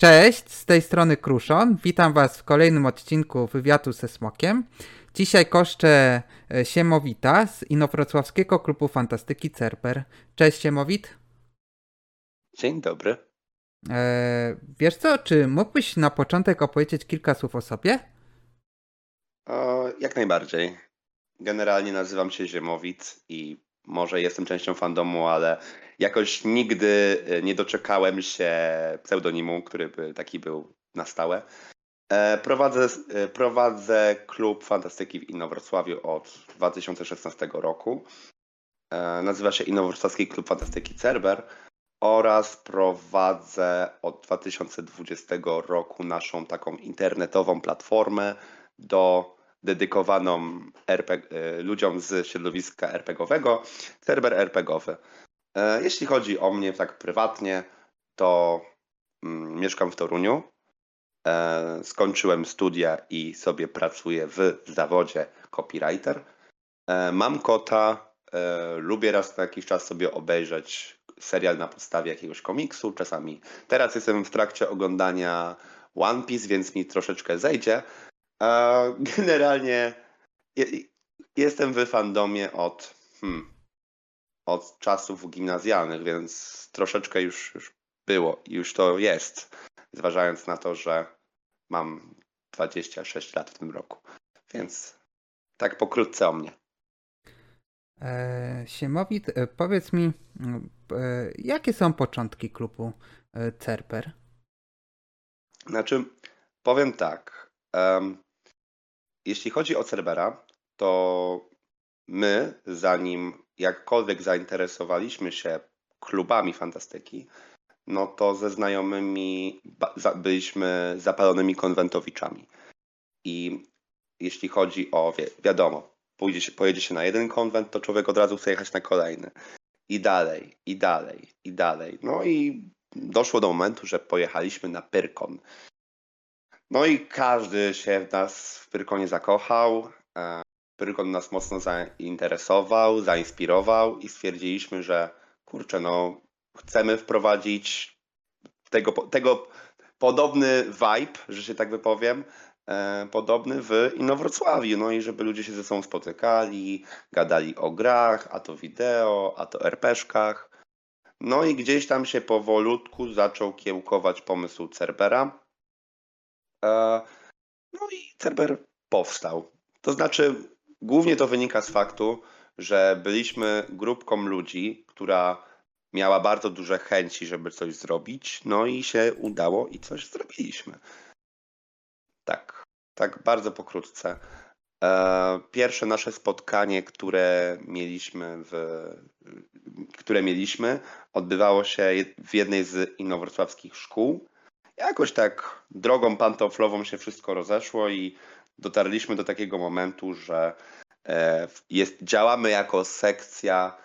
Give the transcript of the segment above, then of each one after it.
Cześć, z tej strony Kruszon. Witam Was w kolejnym odcinku wywiadu ze Smokiem. Dzisiaj koszczę e, Siemowita z Inowrocławskiego Klubu Fantastyki Cerper. Cześć Siemowit. Dzień dobry. E, wiesz co, czy mógłbyś na początek opowiedzieć kilka słów o sobie? O, jak najbardziej. Generalnie nazywam się Ziemowit i może jestem częścią fandomu, ale jakoś nigdy e, nie doczekałem się pseudonimu, który by taki był na stałe. E, prowadzę, e, prowadzę klub fantastyki w Inowrocławiu od 2016 roku. Nazywa się Inowrocławski Klub Fantastyki Cerber oraz prowadzę od 2020 roku naszą taką internetową platformę do dedykowaną RPG, e, ludziom z środowiska RPGowego, serwer RPGowy. E, jeśli chodzi o mnie tak prywatnie, to mm, mieszkam w Toruniu. E, skończyłem studia i sobie pracuję w zawodzie copywriter. Mam kota, lubię raz na jakiś czas sobie obejrzeć serial na podstawie jakiegoś komiksu, czasami. Teraz jestem w trakcie oglądania One Piece, więc mi troszeczkę zejdzie, Generalnie jestem w fandomie od, hmm, od czasów gimnazjalnych, więc troszeczkę już, już było i już to jest, zważając na to, że mam 26 lat w tym roku. Więc tak pokrótce o mnie. E, Siemowit, e, powiedz mi, e, jakie są początki klubu Cerper? Znaczy, powiem tak. Um, jeśli chodzi o Cerbera, to my, zanim jakkolwiek zainteresowaliśmy się klubami fantastyki, no to ze znajomymi byliśmy zapalonymi konwentowiczami. I jeśli chodzi o, wi wiadomo, pójdzie się, pojedzie się na jeden konwent, to człowiek od razu chce jechać na kolejny. I dalej, i dalej, i dalej. No i doszło do momentu, że pojechaliśmy na Pyrkon. No i każdy się w nas w Pyrkonie zakochał. E, Pyrkon nas mocno zainteresował, zainspirował i stwierdziliśmy, że kurczę, no chcemy wprowadzić tego, tego podobny vibe, że się tak wypowiem, e, podobny w Inowrocławiu. No i żeby ludzie się ze sobą spotykali, gadali o grach, a to wideo, a to RPszkach. No i gdzieś tam się powolutku zaczął kiełkować pomysł Cerbera. E, no i Cerber powstał. To znaczy, głównie to wynika z faktu, że byliśmy grupką ludzi, która miała bardzo duże chęci, żeby coś zrobić, no i się udało i coś zrobiliśmy. Tak, tak bardzo pokrótce. E, pierwsze nasze spotkanie, które mieliśmy, w, które mieliśmy, odbywało się w jednej z inowrocławskich szkół jakoś tak drogą pantoflową się wszystko rozeszło i dotarliśmy do takiego momentu, że e, jest, działamy jako sekcja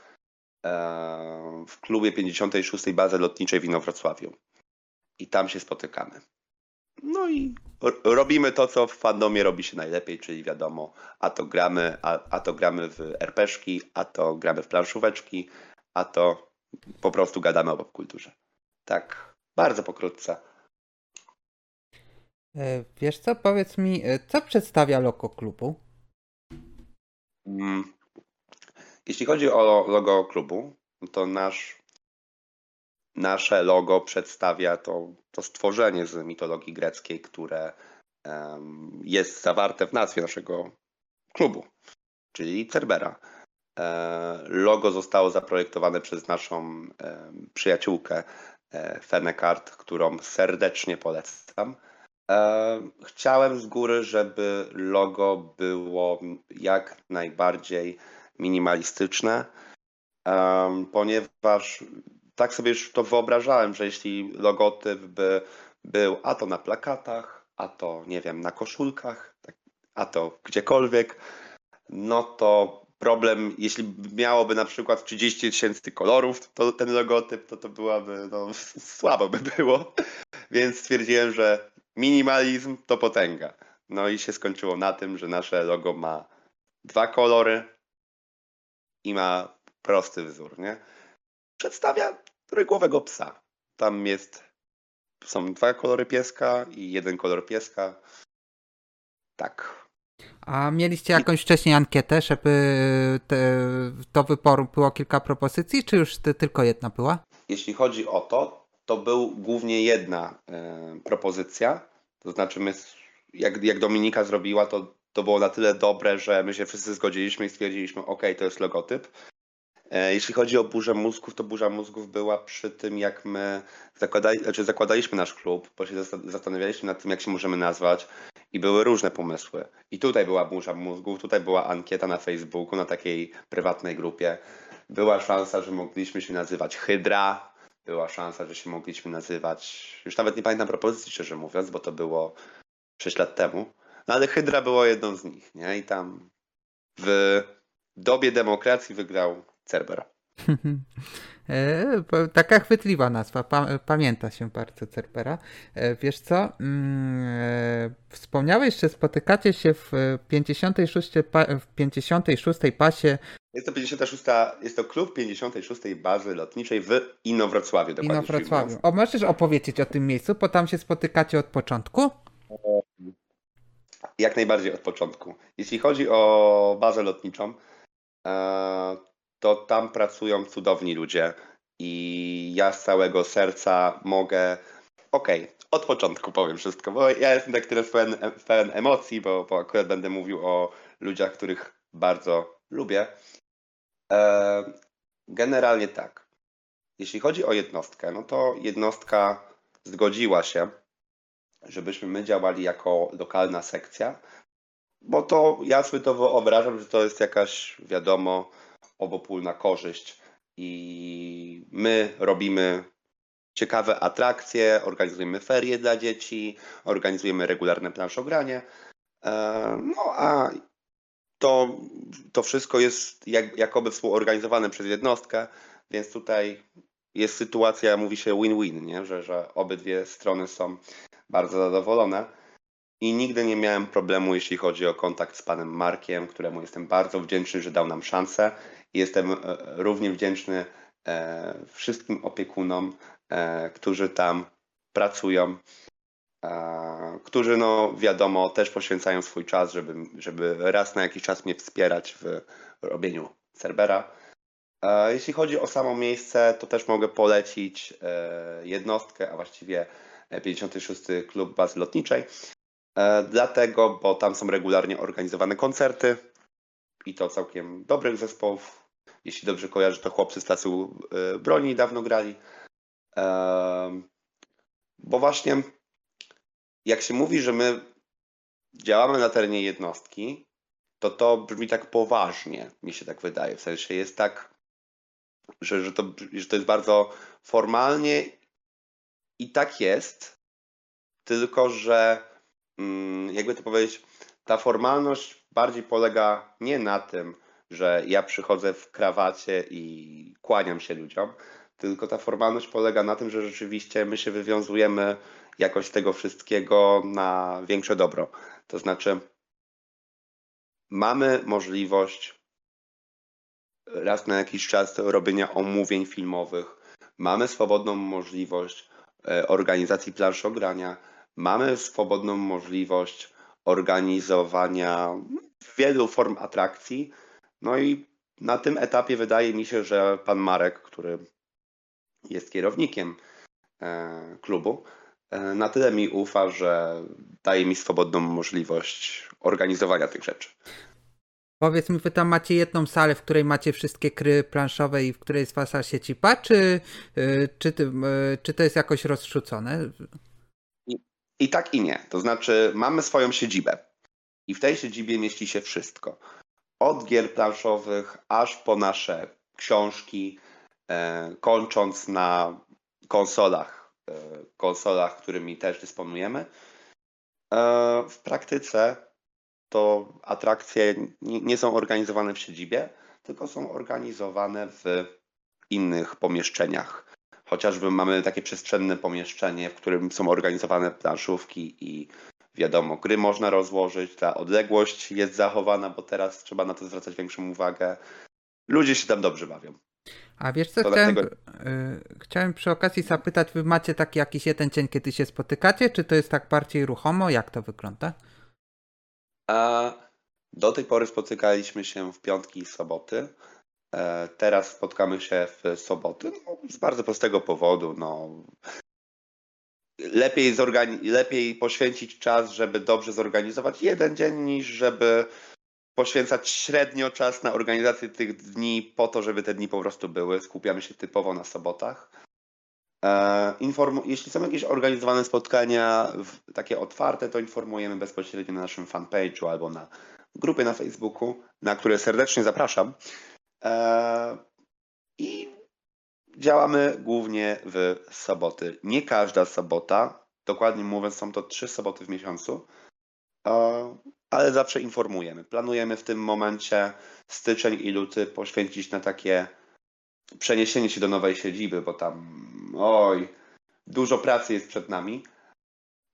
e, w klubie 56. Bazy Lotniczej w Inowrocławiu. I tam się spotykamy. No i robimy to, co w fandomie robi się najlepiej, czyli wiadomo, a to gramy, a, a to gramy w RPszki, a to gramy w planszóweczki, a to po prostu gadamy o popkulturze. Tak, bardzo pokrótce. E, wiesz co, powiedz mi, e, co przedstawia logo klubu? Mm. Jeśli chodzi o logo klubu, to nasz, nasze logo przedstawia to, to stworzenie z mitologii greckiej, które jest zawarte w nazwie naszego klubu, czyli Cerbera. E, logo zostało zaprojektowane przez naszą przyjaciółkę e, Fenekart, którą serdecznie polecam. E, chciałem z góry, żeby logo było jak najbardziej minimalistyczne, ponieważ tak sobie już to wyobrażałem, że jeśli logotyp by był a to na plakatach, a to nie wiem, na koszulkach, tak, a to gdziekolwiek, no to problem, jeśli miałoby na przykład 30 tysięcy kolorów, to ten logotyp, to to byłaby, no słabo by było. Więc stwierdziłem, że minimalizm to potęga. No i się skończyło na tym, że nasze logo ma dwa kolory i ma prosty wzór, nie? Przedstawia rygłowego psa. Tam jest są dwa kolory pieska i jeden kolor pieska. Tak. A mieliście jakąś wcześniej ankietę, żeby te, do wyboru było kilka propozycji, czy już ty, tylko jedna była? Jeśli chodzi o to, to był głównie jedna e, propozycja. To znaczy, my, jak, jak Dominika zrobiła, to, to było na tyle dobre, że my się wszyscy zgodziliśmy i stwierdziliśmy, OK, to jest logotyp. E, jeśli chodzi o burzę mózgów, to burza mózgów była przy tym, jak my zakładali, znaczy zakładaliśmy nasz klub, bo się zastanawialiśmy nad tym, jak się możemy nazwać i były różne pomysły. I tutaj była burza mózgów, tutaj była ankieta na Facebooku, na takiej prywatnej grupie. Była szansa, że mogliśmy się nazywać Hydra, była szansa, że się mogliśmy nazywać, już nawet nie pamiętam propozycji, szczerze mówiąc, bo to było 6 lat temu, no ale Hydra było jedną z nich, nie? I tam w dobie demokracji wygrał Cerber. E, taka chwytliwa nazwa, pamięta się bardzo Cerbera. E, wiesz co, mm, e, wspomniałeś, że spotykacie się w 56, w 56 pasie jest to 56, jest to klub 56 bazy lotniczej w Inowrocławiu. Inowrocławiu. O, możesz opowiedzieć o tym miejscu, bo tam się spotykacie od początku? Jak najbardziej od początku. Jeśli chodzi o bazę lotniczą, to tam pracują cudowni ludzie i ja z całego serca mogę. Okej, okay, od początku powiem wszystko, bo ja jestem tak teraz pełen, pełen emocji, bo, bo akurat będę mówił o ludziach, których bardzo lubię. E, generalnie tak. Jeśli chodzi o jednostkę, no to jednostka zgodziła się, żebyśmy my działali jako lokalna sekcja, bo to ja sobie to wyobrażam, że to jest jakaś, wiadomo, obopólna korzyść i my robimy ciekawe atrakcje, organizujemy ferie dla dzieci, organizujemy regularne planszogranie. E, no a to, to wszystko jest jak, jakoby współorganizowane przez jednostkę, więc tutaj jest sytuacja, mówi się win-win, nie? Że, że obydwie strony są bardzo zadowolone. I nigdy nie miałem problemu, jeśli chodzi o kontakt z panem Markiem, któremu jestem bardzo wdzięczny, że dał nam szansę. Jestem e, równie wdzięczny e, wszystkim opiekunom, e, którzy tam pracują, którzy, no wiadomo, też poświęcają swój czas, żeby, żeby raz na jakiś czas mnie wspierać w robieniu Cerbera. Jeśli chodzi o samo miejsce, to też mogę polecić jednostkę, a właściwie 56. Klub Bazy Lotniczej. Dlatego, bo tam są regularnie organizowane koncerty i to całkiem dobrych zespołów. Jeśli dobrze kojarzę, to chłopcy z e, broni dawno grali. Bo właśnie jak się mówi, że my działamy na terenie jednostki, to to brzmi tak poważnie, mi się tak wydaje. W sensie jest tak, że, że, to, że to jest bardzo formalnie i tak jest, tylko że mm, jakby to powiedzieć, ta formalność bardziej polega nie na tym, że ja przychodzę w krawacie i kłaniam się ludziom, tylko ta formalność polega na tym, że rzeczywiście my się wywiązujemy jakoś z tego wszystkiego na większe dobro. To znaczy, mamy możliwość raz na jakiś czas robienia omówień filmowych, mamy swobodną możliwość e, organizacji planszogrania, mamy swobodną możliwość organizowania wielu form atrakcji. No i na tym etapie wydaje mi się, że pan Marek, który jest kierownikiem e, klubu, na tyle mi ufa, że daje mi swobodną możliwość organizowania tych rzeczy. Powiedz mi, wy tam macie jedną salę, w której macie wszystkie kry planszowe i w której jest wasza czy, e, czy, czy to jest jakoś rozrzucone? I, I tak i nie. To znaczy mamy swoją siedzibę i w tej siedzibie mieści się wszystko. Od gier planszowych aż po nasze książki, e, kończąc na konsolach, e, konsolach, którymi też dysponujemy. E, w praktyce to atrakcje nie są organizowane w siedzibie, tylko są organizowane w innych pomieszczeniach. Chociażby mamy takie przestrzenne pomieszczenie, w którym są organizowane planszówki i Wiadomo, gry można rozłożyć, ta odległość jest zachowana, bo teraz trzeba na to zwracać większą uwagę. Ludzie się tam dobrze bawią. A wiesz co, chciałem, dlatego... y, chciałem przy okazji zapytać, wy macie taki jakiś jeden dzień, kiedy się spotykacie, czy to jest tak bardziej ruchomo? Jak to wygląda? A do tej pory spotykaliśmy się w piątki i soboty. E, teraz spotkamy się w soboty no, z bardzo prostego powodu. No, lepiej, lepiej poświęcić czas, żeby dobrze zorganizować jeden dzień, niż żeby poświęcać średnio czas na organizację tych dni po to, żeby te dni po prostu były. Skupiamy się typowo na sobotach. E, jeśli są jakieś organizowane spotkania takie otwarte, to informujemy bezpośrednio na naszym fanpage'u albo na grupie na Facebooku, na które serdecznie zapraszam. E, I działamy głównie w soboty. Nie każda sobota, dokładnie mówiąc, są to trzy soboty w miesiącu, e, ale zawsze informujemy. Planujemy w tym momencie styczeń i luty poświęcić na takie przeniesienie się do nowej siedziby, bo tam oj, dużo pracy jest przed nami.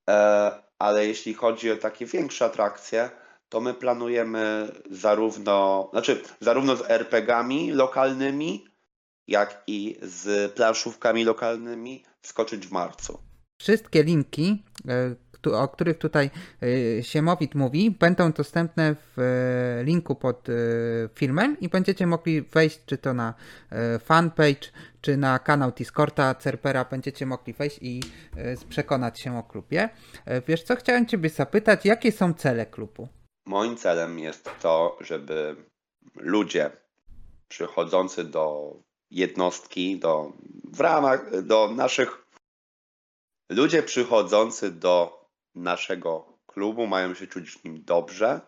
E, ale jeśli chodzi o takie większe atrakcje, to my planujemy zarówno, znaczy zarówno z RPGami lokalnymi, jak i z planszówkami lokalnymi wskoczyć w marcu. Wszystkie linki, e, o których tutaj e, Siemowit mówi, będą dostępne w e, linku pod filmem i będziecie mogli wejść czy to na fanpage, czy na kanał Discorda Cerpera, będziecie mogli wejść i przekonać się o klubie. Wiesz co, chciałem Ciebie zapytać, jakie są cele klubu? Moim celem jest to, żeby ludzie przychodzący do jednostki, do, w ramach, do naszych. Ludzie przychodzący do naszego klubu mają się czuć w nim dobrze,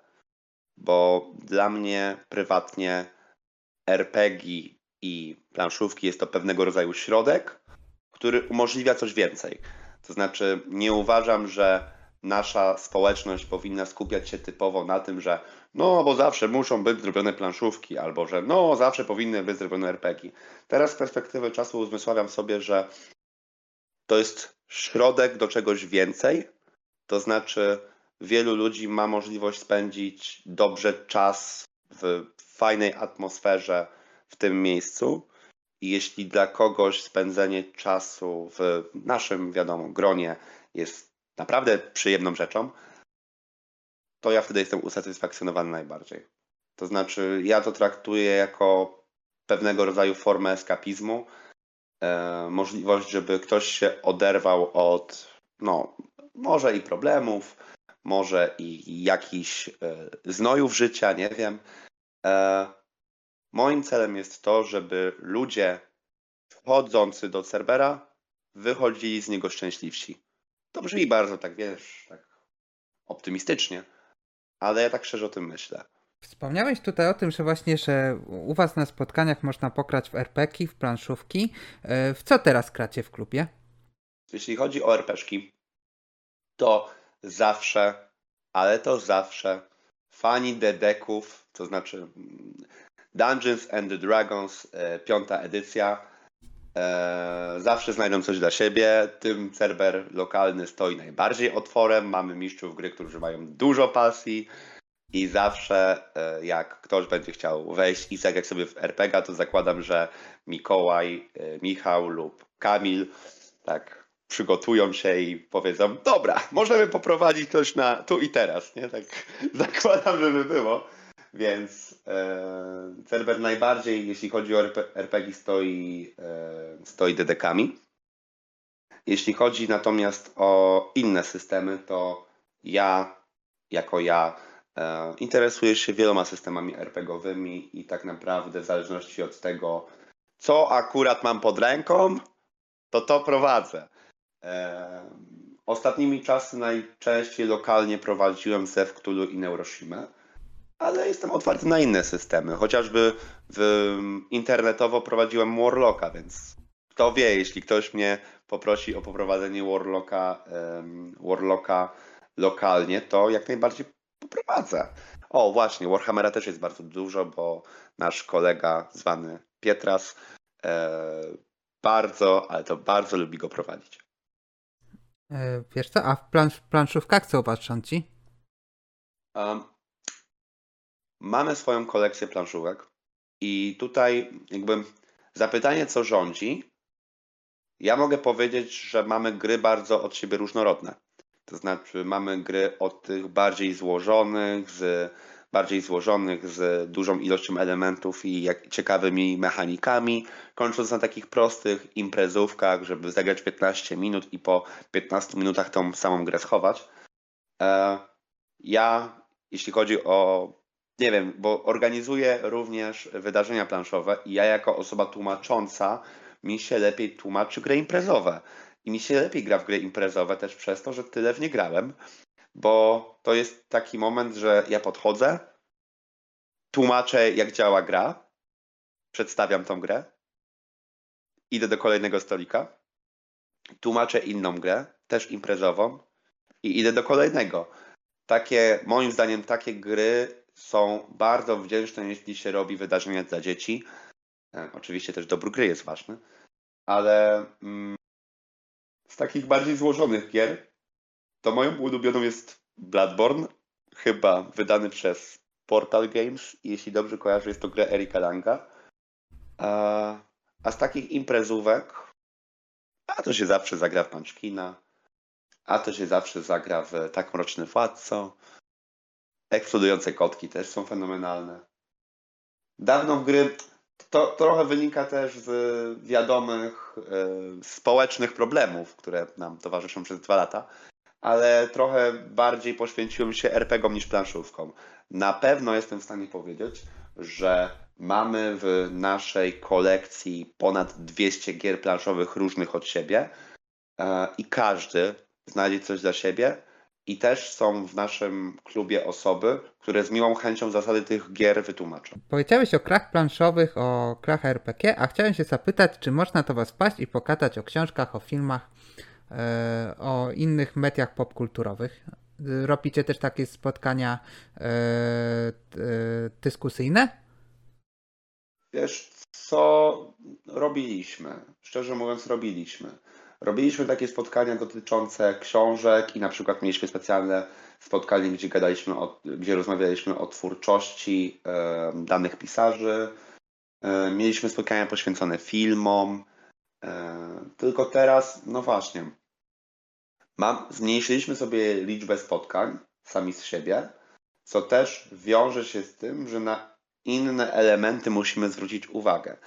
bo dla mnie prywatnie RPG i planszówki jest to pewnego rodzaju środek, który umożliwia coś więcej. To znaczy, nie uważam, że nasza społeczność powinna skupiać się typowo na tym, że no, bo zawsze muszą być zrobione planszówki, albo że no, zawsze powinny być zrobione RPG. Teraz z perspektywy czasu uzmysławiam sobie, że to jest środek do czegoś więcej, to znaczy wielu ludzi ma możliwość spędzić dobrze czas w fajnej atmosferze w tym miejscu. I jeśli dla kogoś spędzenie czasu w naszym, wiadomo, gronie jest naprawdę przyjemną rzeczą, to ja wtedy jestem usatysfakcjonowany najbardziej. To znaczy, ja to traktuję jako pewnego rodzaju formę eskapizmu, e, możliwość, żeby ktoś się oderwał od, no, może i problemów, może i jakichś e, znojów życia, nie wiem. E, moim celem jest to, żeby ludzie wchodzący do serwera wychodzili z niego szczęśliwsi. To brzmi bardzo tak, wiesz, tak optymistycznie, ale ja tak szczerze o tym myślę. Wspomniałeś tutaj o tym, że właśnie, że u was na spotkaniach można pokrać w RPG, w planszówki. E, w co teraz kracie w klubie? Jeśli chodzi o RPszki, to zawsze, ale to zawsze fani dedeków, to znaczy mm, Dungeons and Dragons, e, piąta edycja, E, zawsze znajdą coś dla siebie. Tym serwer lokalny stoi najbardziej otworem. Mamy mistrzów gry, którzy mają dużo pasji. I zawsze e, jak ktoś będzie chciał wejść i zagrać sobie w RPG, to zakładam, że Mikołaj, Michał lub Kamil tak przygotują się i powiedzą, dobra, możemy poprowadzić coś na tu i teraz, nie? Tak zakładam, żeby było. Więc e, Cerber najbardziej, jeśli chodzi o RPG, stoi, e, stoi DDK-ami. Jeśli chodzi natomiast o inne systemy, to ja, jako ja, e, interesuję się wieloma systemami RPGowymi i tak naprawdę w zależności od tego, co akurat mam pod ręką, to to prowadzę. Ostatnimi czasy najczęściej lokalnie prowadziłem Zew Cthulhu i Neuroshima ale jestem otwarty na inne systemy. Chociażby w, internetowo prowadziłem Warlocka, więc kto wie, jeśli ktoś mnie poprosi o poprowadzenie Warlocka, um, Warlocka lokalnie, to jak najbardziej poprowadzę. O, właśnie, Warhammera też jest bardzo dużo, bo nasz kolega zwany Pietras e, bardzo, ale to bardzo lubi go prowadzić. E, wiesz co, a w plansz, planszówkach co uważasz ci? Um, Mamy swoją kolekcję planszówek i tutaj jakby zapytanie, co rządzi, ja mogę powiedzieć, że mamy gry bardzo od siebie różnorodne. To znaczy, mamy gry od tych bardziej złożonych, z bardziej złożonych, z dużą ilością elementów i jak, ciekawymi mechanikami, kończąc na takich prostych imprezówkach, żeby zagrać 15 minut i po 15 minutach tą samą grę schować. E, ja, jeśli chodzi o, nie wiem, bo organizuję również wydarzenia planszowe i ja jako osoba tłumacząca mi się lepiej tłumaczy gry imprezowe. I mi się lepiej gra w gry imprezowe też przez to, że tyle w nie grałem, bo to jest taki moment, że ja podchodzę, tłumaczę jak działa gra, przedstawiam tą grę, idę do kolejnego stolika, tłumaczę inną grę, też imprezową i idę do kolejnego. Takie, moim zdaniem, takie gry są bardzo wdzięczne, jeśli się robi wydarzenia dla dzieci. E, oczywiście też dobór gry jest ważny, ale mm, z takich bardziej złożonych gier, to moją ulubioną jest Bloodborne, chyba wydany przez Portal Games. Jeśli dobrze kojarzę, jest to gra Erika Langa. A, a z takich imprezówek, a to się zawsze zagra w Punchkina, a to się zawsze zagra w Tak Mroczny Władco. Eksplodujące kotki też są fenomenalne. Dawno w gry to trochę wynika też z wiadomych y, społecznych problemów, które nam towarzyszą przez dwa lata, ale trochę bardziej poświęciłem się RPGom niż planszówkom. Na pewno jestem w stanie powiedzieć, że mamy w naszej kolekcji ponad 200 gier planszowych różnych od siebie y, i każdy znajdzie coś dla siebie i też są w naszym klubie osoby, które z miłą chęcią zasady tych gier wytłumaczą. Powiedziałeś o krach planszowych, o krach RPG, a chciałem się zapytać, czy można to was paść i pokazać o książkach, o filmach, e, o innych mediach popkulturowych. Robicie też takie spotkania e, e, dyskusyjne? Wiesz, co robiliśmy? Szczerze mówiąc, robiliśmy. Robiliśmy takie spotkania dotyczące książek i na przykład mieliśmy specjalne spotkanie, gdzie gadaliśmy, o, gdzie rozmawialiśmy o twórczości e, danych pisarzy. E, mieliśmy spotkania poświęcone filmom. E, tylko teraz, no właśnie, mam, zmniejszyliśmy sobie liczbę spotkań sami z siebie, co też wiąże się z tym, że na inne elementy musimy zwrócić uwagę.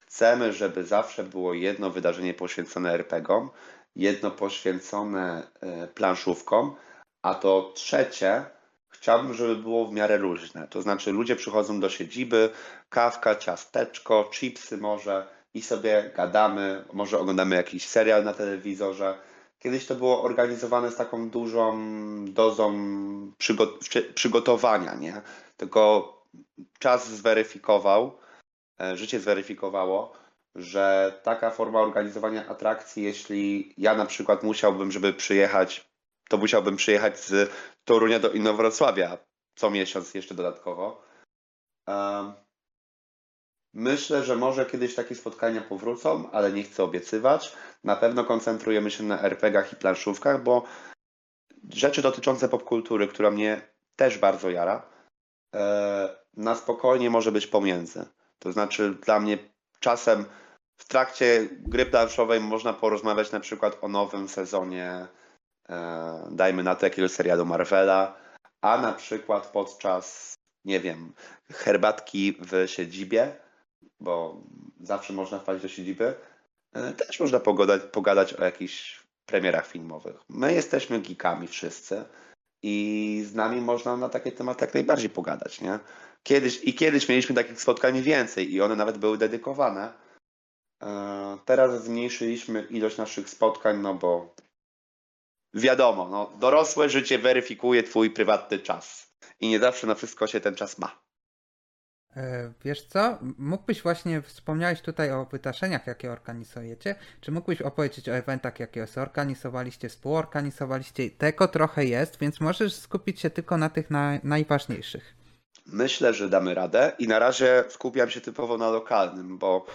Chcemy, żeby zawsze było jedno wydarzenie poświęcone RPGom, jedno poświęcone e, planszówkom, a to trzecie chciałbym, żeby było w miarę luźne. To znaczy ludzie przychodzą do siedziby, kawka, ciasteczko, chipsy może i sobie gadamy, może oglądamy jakiś serial na telewizorze. Kiedyś to było organizowane z taką dużą dozą przygotowania, nie? Tylko czas zweryfikował, E, życie zweryfikowało, że taka forma organizowania atrakcji, jeśli ja na przykład musiałbym, żeby przyjechać, to musiałbym przyjechać z Torunia do Inowrocławia co miesiąc jeszcze dodatkowo. Myślę, że może kiedyś takie spotkania powrócą, ale nie chcę obiecywać. Na pewno koncentrujemy się na RPGach i planszówkach, bo rzeczy dotyczące popkultury, która mnie też bardzo jara, e, na spokojnie może być pomiędzy. To znaczy dla mnie czasem w trakcie gry planszowej można porozmawiać na przykład o nowym sezonie, e, dajmy na to jakiegoś serialu Marvela, a na przykład podczas, nie wiem, herbatki w siedzibie, bo zawsze można wpaść do siedziby, e, też można pogadać, pogadać o jakichś premierach filmowych. My jesteśmy geekami wszyscy i z nami można na takie tematy jak najbardziej pogadać, nie? Kiedyś, I kiedyś mieliśmy takich spotkań więcej i one nawet były dedykowane. E, teraz zmniejszyliśmy ilość naszych spotkań, no bo wiadomo, no, dorosłe życie weryfikuje twój prywatny czas i nie zawsze na wszystko się ten czas ma. E, wiesz co, mógłbyś właśnie, wspomniałeś tutaj o wydarzeniach, jakie organizujecie, czy mógłbyś opowiedzieć o eventach, jakie zorganizowaliście, współorganizowaliście? Tego trochę jest, więc możesz skupić się tylko na tych na, najważniejszych. Myślę, że damy radę i na razie skupiam się typowo na lokalnym, bo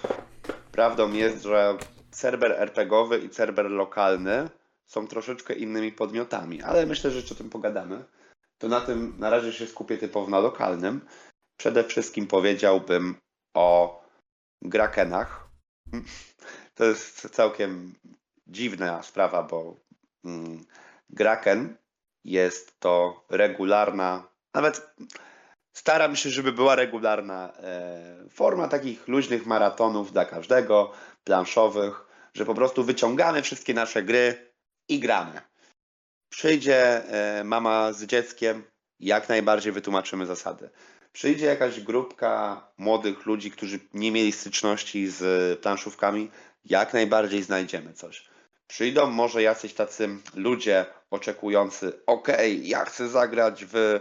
prawdą jest, że serwer RPGowy i serwer lokalny są troszeczkę innymi podmiotami, ale myślę, że jeszcze o tym pogadamy. To na tym na razie się skupię typowo na lokalnym. Przede wszystkim powiedziałbym o Grakenach, To jest całkiem dziwna sprawa, bo mm, Graken jest to regularna, nawet staram się, żeby była regularna e, forma takich luźnych maratonów dla każdego, planszowych, że po prostu wyciągamy wszystkie nasze gry i gramy. Przyjdzie e, mama z dzieckiem, jak najbardziej wytłumaczymy zasady. Przyjdzie jakaś grupka młodych ludzi, którzy nie mieli styczności z planszówkami, jak najbardziej znajdziemy coś. Przyjdą może jacyś tacy ludzie oczekujący, okej, okay, ja chcę zagrać w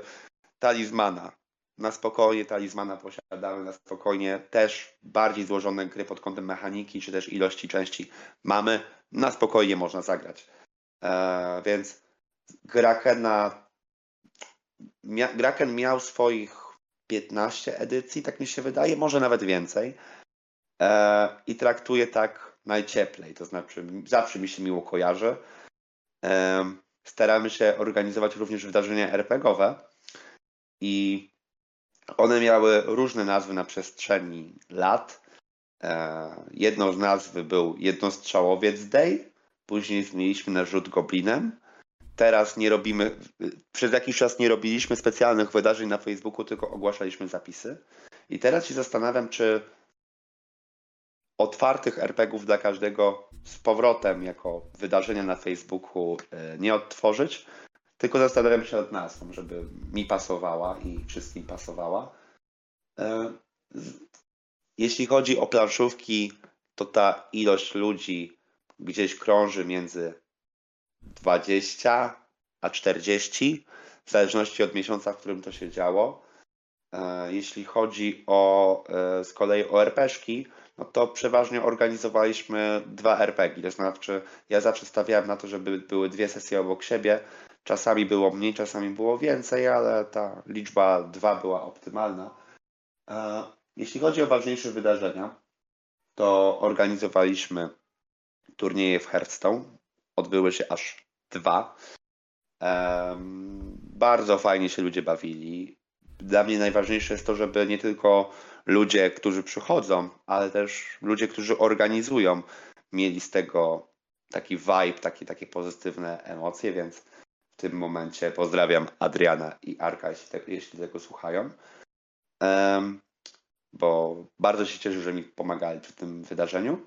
talizmana. Na spokojnie talizmana posiadamy, na spokojnie też bardziej złożone gry pod kątem mechaniki, czy też ilości części mamy, na spokojnie można zagrać. Eee, więc Grakena, mia, Graken miał swoich 15 edycji, tak mi się wydaje, może nawet więcej. Eee, I traktuje tak najcieplej, to znaczy zawsze mi się miło kojarzy. Eee, staramy się organizować również wydarzenia RPGowe i one miały różne nazwy na przestrzeni lat. Eee, jedną z nazw był Jednostrzałowiec Day, później zmieniliśmy na Rzut Goblinem, teraz nie robimy, przez jakiś czas nie robiliśmy specjalnych wydarzeń na Facebooku, tylko ogłaszaliśmy zapisy. I teraz się zastanawiam, czy otwartych RPGów dla każdego z powrotem jako wydarzenia na Facebooku e, nie odtworzyć, tylko zastanawiam się nad nazwą, żeby mi pasowała i wszystkim pasowała. E, jeśli chodzi o planszówki, to ta ilość ludzi gdzieś krąży między 20 a 40, w zależności od miesiąca, w którym to się działo. E, jeśli chodzi o e, z kolei o RPszki, no to przeważnie organizowaliśmy dwa RPG. To znaczy, ja zawsze stawiałem na to, żeby były dwie sesje obok siebie. Czasami było mniej, czasami było więcej, ale ta liczba dwa była optymalna. E, jeśli chodzi o ważniejsze wydarzenia, to organizowaliśmy turnieje w Hearthstone odbyły się aż dwa. Um, bardzo fajnie się ludzie bawili. Dla mnie najważniejsze jest to, żeby nie tylko ludzie, którzy przychodzą, ale też ludzie, którzy organizują, mieli z tego taki vibe, takie, takie pozytywne emocje, więc w tym momencie pozdrawiam Adriana i Arka, jeśli, te, jeśli tego słuchają. Um, bo bardzo się cieszę, że mi pomagali przy tym wydarzeniu.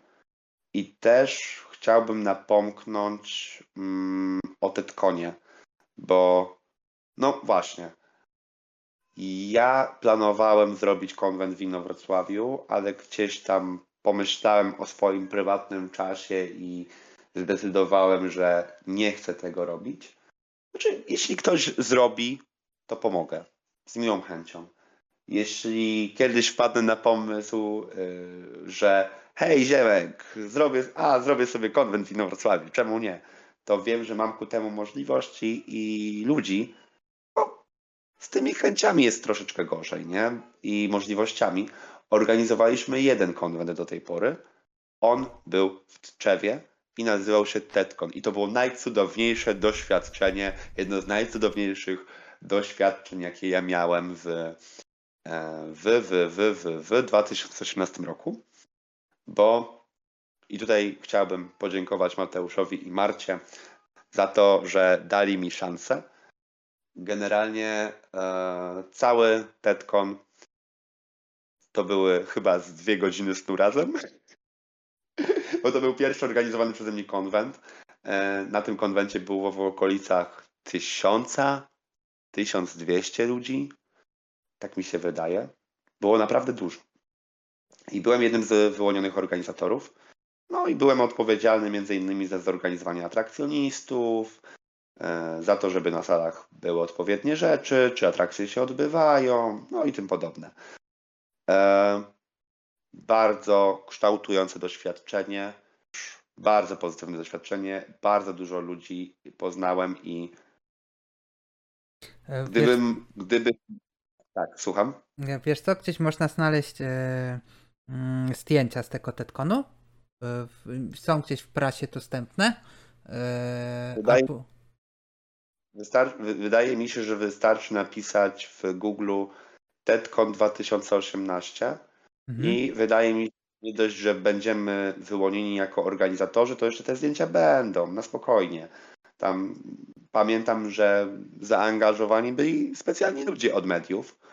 I też chciałbym napomknąć mm, o Tetkonie, bo no właśnie. Ja planowałem zrobić konwent w Inowrocławiu, ale gdzieś tam pomyślałem o swoim prywatnym czasie i zdecydowałem, że nie chcę tego robić. Znaczy, jeśli ktoś zrobi, to pomogę. Z miłą chęcią. Jeśli kiedyś wpadnę na pomysł, yy, że hej Ziemek, zrobię, a, zrobię sobie konwent w Inowrocławiu, czemu nie? To wiem, że mam ku temu możliwości i ludzi. No, z tymi chęciami jest troszeczkę gorzej, nie? I możliwościami. Organizowaliśmy jeden konwent do tej pory. On był w Tczewie i nazywał się TEDCon. I to było najcudowniejsze doświadczenie, jedno z najcudowniejszych doświadczeń, jakie ja miałem w, e, w, w, w, w, w 2018 roku bo i tutaj chciałbym podziękować Mateuszowi i Marcie za to, że dali mi szansę. Generalnie e, cały TEDCon to były chyba z dwie godziny snu razem, bo to był pierwszy organizowany przeze mnie konwent. E, na tym konwencie było w okolicach tysiąca, 1200 ludzi. Tak mi się wydaje. Było naprawdę dużo. I byłem jednym z wyłonionych organizatorów. No i byłem odpowiedzialny między innymi za zorganizowanie atrakcjonistów, e, za to, żeby na salach były odpowiednie rzeczy, czy atrakcje się odbywają, no i tym podobne. E, bardzo kształtujące doświadczenie, bardzo pozytywne doświadczenie, bardzo dużo ludzi poznałem i e, gdybym, gdyby... Tak, słucham? Wiesz co, gdzieś można znaleźć zdjęcia z tego Tetkonu. Są gdzieś w prasie dostępne. E, wydaje, wystar- wydaje mi się, że wystarczy napisać w Google Tetkon 2018 mhm. i wydaje mi się, nie dość, że będziemy wyłonieni jako organizatorzy, to jeszcze te zdjęcia będą, na spokojnie. Tam pamiętam, że zaangażowani byli specjalni ludzie od mediów, e,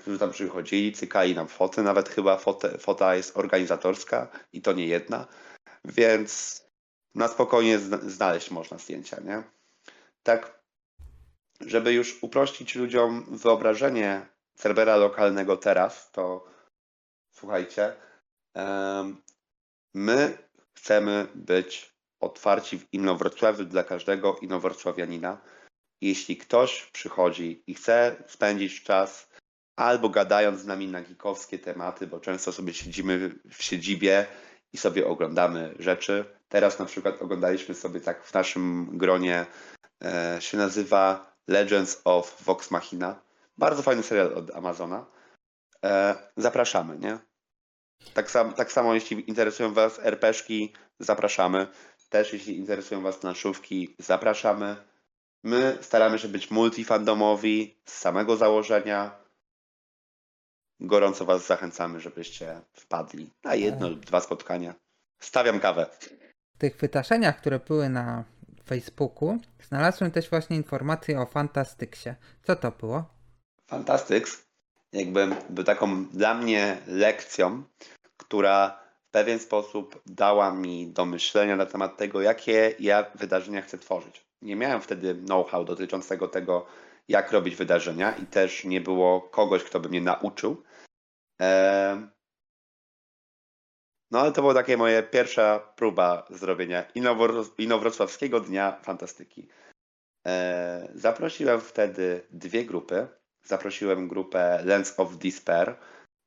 którzy tam przychodzili, cykali nam foty, nawet chyba fota jest organizatorska i to nie jedna, więc na spokojnie znaleźć można zdjęcia, nie? Tak, żeby już uprościć ludziom wyobrażenie serwera lokalnego teraz, to słuchajcie, my chcemy być otwarci w Inowrocławiu dla każdego inowrocławianina. Jeśli ktoś przychodzi i chce spędzić czas albo gadając z nami na gikowskie tematy, bo często sobie siedzimy w siedzibie i sobie oglądamy rzeczy. Teraz na przykład oglądaliśmy sobie tak w naszym gronie, e, się nazywa Legends of Vox Machina. Bardzo fajny serial od Amazona. E, zapraszamy, nie? Tak, sam, tak samo jeśli interesują Was RPszki, zapraszamy. Też jeśli interesują Was planszówki, zapraszamy. My staramy się być multifandomowi z samego założenia. Gorąco Was zachęcamy, żebyście wpadli na jedno lub dwa spotkania. Stawiam kawę. W tych wydarzeniach, które były na Facebooku, znalazłem też właśnie informacje o Fantastyksie. Co to było? Fantastyks jakby był taką dla mnie lekcją, która w pewien sposób dała mi do myślenia na temat tego, jakie ja wydarzenia chcę tworzyć. Nie miałem wtedy know-how dotyczącego tego, jak robić wydarzenia i też nie było kogoś, kto by mnie nauczył. No ale to była taka moja pierwsza próba zrobienia Inowrocławskiego Dnia Fantastyki. Zaprosiłem wtedy dwie grupy. Zaprosiłem grupę Lens of Despair.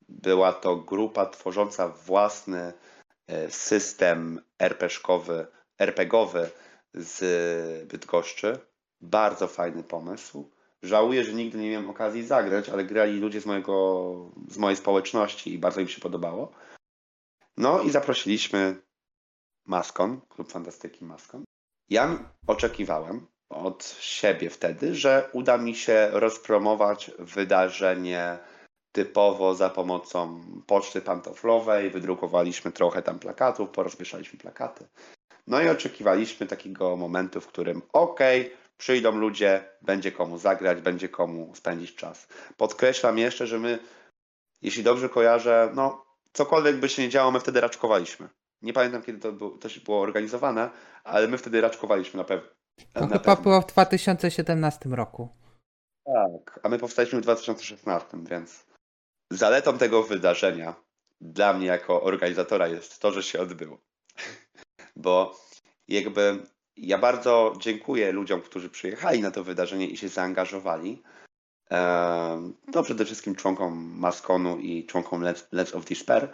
Była to grupa tworząca własny e, system RPGowy z Bydgoszczy. Bardzo fajny pomysł. Żałuję, że nigdy nie miałem okazji zagrać, ale grali ludzie z, mojego, z mojej społeczności i bardzo im się podobało. No i zaprosiliśmy Maskon, klub fantastyki Maskon. Ja oczekiwałem od siebie wtedy, że uda mi się rozpromować wydarzenie typowo za pomocą poczty pantoflowej. Wydrukowaliśmy trochę tam plakatów, porozwieszaliśmy plakaty. No i oczekiwaliśmy takiego momentu, w którym ok, przyjdą ludzie, będzie komu zagrać, będzie komu spędzić czas. Podkreślam jeszcze, że my, jeśli dobrze kojarzę, no cokolwiek by się nie działo, my wtedy raczkowaliśmy. Nie pamiętam, kiedy to, było, to było organizowane, ale my wtedy raczkowaliśmy na, pewno. To chyba pewno. było w 2017 roku. Tak, a my powstaliśmy w 2016, więc zaletą tego wydarzenia dla mnie jako organizatora jest to, że się odbyło. Bo jakby ja bardzo dziękuję ludziom, którzy przyjechali na to wydarzenie i się zaangażowali. No przede wszystkim członkom Maskonu i członkom Let's, of Despair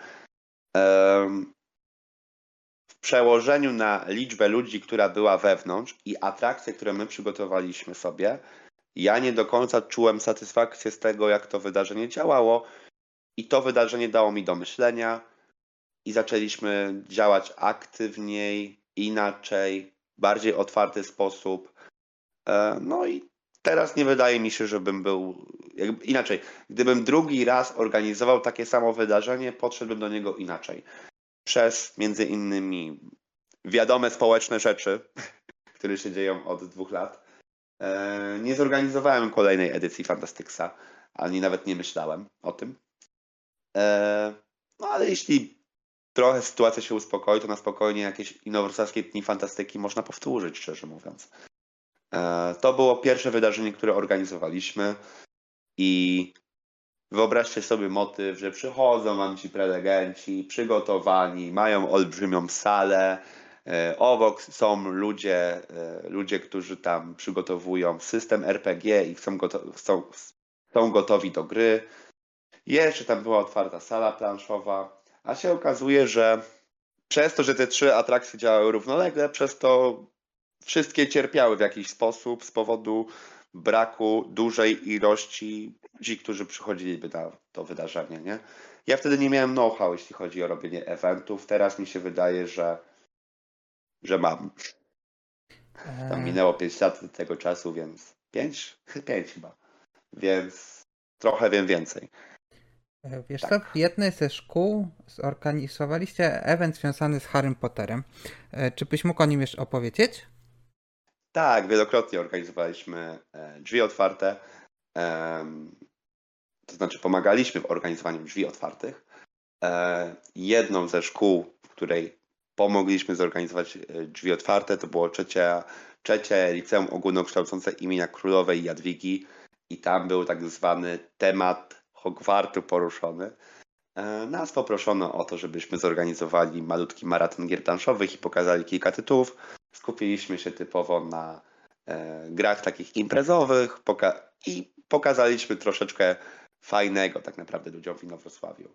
w przełożeniu na liczbę ludzi, która była wewnątrz i atrakcje, które my przygotowaliśmy sobie, ja nie do końca czułem satysfakcję z tego, jak to wydarzenie działało. I to wydarzenie dało mi do myślenia, i zaczęliśmy działać aktywniej, inaczej, bardziej otwarty sposób. E, no i teraz nie wydaje mi się, żebym był. inaczej, gdybym drugi raz organizował takie samo wydarzenie, podszedłbym do niego inaczej przez między innymi wiadome społeczne rzeczy, które się dzieją od dwóch lat, e, nie zorganizowałem kolejnej edycji Fantastyksa, ani nawet nie myślałem o tym. E, no ale jeśli trochę sytuacja się uspokoi, to na spokojnie jakieś inowrocławskie dni fantastyki można powtórzyć, szczerze mówiąc. E, to było pierwsze wydarzenie, które organizowaliśmy i Wyobraźcie sobie motyw, że przychodzą wam ci prelegenci, przygotowani, mają olbrzymią salę. E, obok są ludzie, e, ludzie, którzy tam przygotowują system RPG i są, gotowi, są, są gotowi do gry. Jeszcze tam była otwarta sala planszowa, a się okazuje, że przez to, że te trzy atrakcje działały równolegle, przez to wszystkie cierpiały w jakiś sposób z powodu braku dużej ilości ludzi, którzy przychodziliby na to wydarzenie, nie? Ja wtedy nie miałem know-how, jeśli chodzi o robienie eventów. Teraz mi się wydaje, że, że mam. Tam eee. minęło 5 lat od tego czasu, więc 5? 5 chyba. Więc trochę wiem więcej. E, Wiesz Tak. co, w jednej ze szkół zorganizowaliście event związany z Harrym Potterem. E, Czy byś mógł o nim jeszcze opowiedzieć? Tak, wielokrotnie organizowaliśmy e, drzwi otwarte. To znaczy pomagaliśmy w organizowaniu drzwi otwartych. Jedną ze szkół, w której pomogliśmy zorganizować drzwi otwarte, to było trzecie, trzecie liceum ogólnokształcące imienia królowej Jadwigi i tam był tak zwany temat Hogwartu poruszony. E, Nas poproszono o to, żebyśmy zorganizowali malutki maraton gier planszowych i pokazali kilka tytułów. Skupiliśmy się typowo na e, grach takich imprezowych poka- i pokazaliśmy troszeczkę fajnego tak naprawdę ludziom w Inowrocławiu.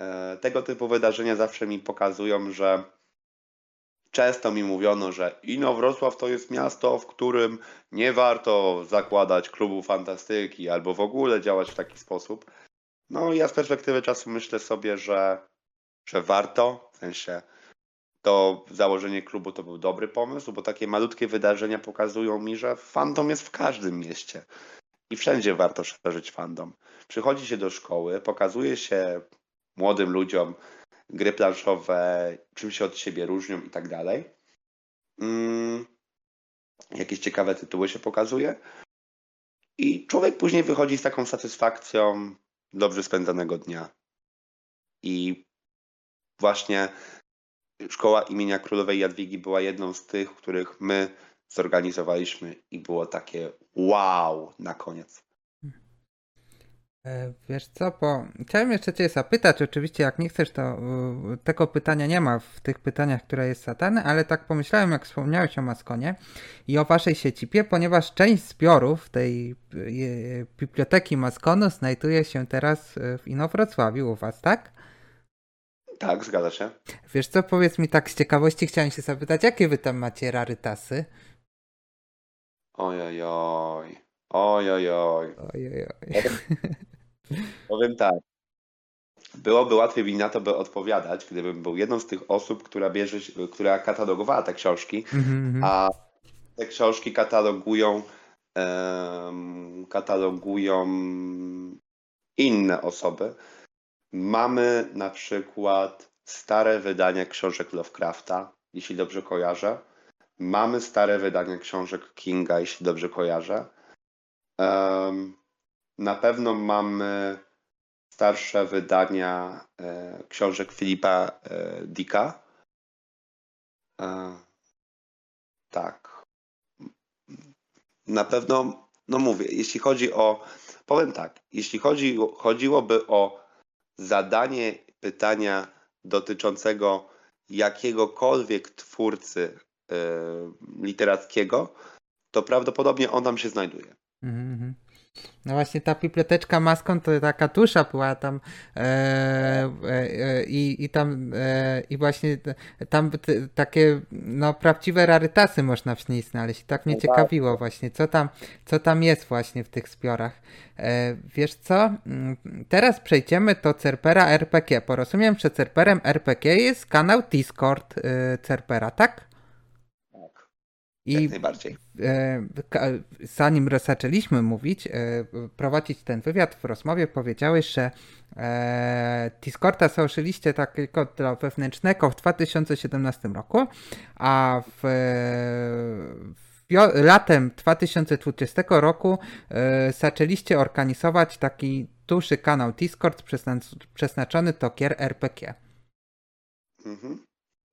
E, tego typu wydarzenia zawsze mi pokazują, że często mi mówiono, że Inowrocław to jest miasto, w którym nie warto zakładać klubu fantastyki albo w ogóle działać w taki sposób. No ja z perspektywy czasu myślę sobie, że, że warto, w sensie to założenie klubu to był dobry pomysł, bo takie malutkie wydarzenia pokazują mi, że fandom jest w każdym mieście i wszędzie warto szerzyć fandom. Przychodzi się do szkoły, pokazuje się młodym ludziom gry planszowe, czym się od siebie różnią i tak dalej. Mm, jakieś ciekawe tytuły się pokazuje i człowiek później wychodzi z taką satysfakcją dobrze spędzonego dnia. I właśnie szkoła imienia królowej Jadwigi była jedną z tych, których my zorganizowaliśmy i było takie wow na koniec. E, Wiesz co, bo chciałem jeszcze Cię zapytać, oczywiście jak nie chcesz, to y, tego pytania nie ma w tych pytaniach, które jest zadane, ale tak pomyślałem, jak wspomniałeś o Maskonie i o Waszej siecipie, ponieważ część zbiorów tej y, biblioteki Maskonu znajduje się teraz w Inowrocławiu u Was, tak? Tak, zgadza się. Wiesz co, powiedz mi tak z ciekawości, chciałem się zapytać, jakie Wy tam macie rarytasy? Ojojoj. Ojojoj. Ojej, Powiem tak. Byłoby łatwiej mi na to by odpowiadać, gdybym był jedną z tych osób, która bierze, która katalogowała te książki, Mhm, mhm. a te książki katalogują em, katalogują inne osoby. Mamy na przykład stare wydania książek Lovecrafta, jeśli dobrze kojarzę. Mamy stare wydania książek Kinga, jeśli dobrze kojarzę. Em, na pewno mamy starsze wydania e, książek Filipa e, Dicka. E, tak. Na pewno, no mówię, jeśli chodzi o, powiem tak, jeśli chodzi, chodziłoby o zadanie pytania dotyczącego jakiegokolwiek twórcy literackiego, to prawdopodobnie on tam się znajduje. Mhm, mhm. No właśnie ta biblioteczka Maskon to taka tusza była tam e, e, e, i, i tam e, i właśnie tam t, takie no prawdziwe rarytasy można w niej znaleźć. I tak mnie No ciekawiło właśnie, co tam, co tam jest właśnie w tych zbiorach. E, wiesz co? Mm, Teraz przejdziemy do Cerpera RPG. Porozumiem, że Cerperem RPG jest kanał Discord e, Cerpera, tak? Tak. I Jak najbardziej. e, zanim zaczęliśmy mówić, e, prowadzić ten wywiad w rozmowie, powiedziałeś, że e, Discorda założyliście takiego dla wewnętrznego w 2017 roku, a w, w latem 2020 roku zaczęliście organizować taki duży kanał Discord przezna- przeznaczony do gier RPG. Mhm.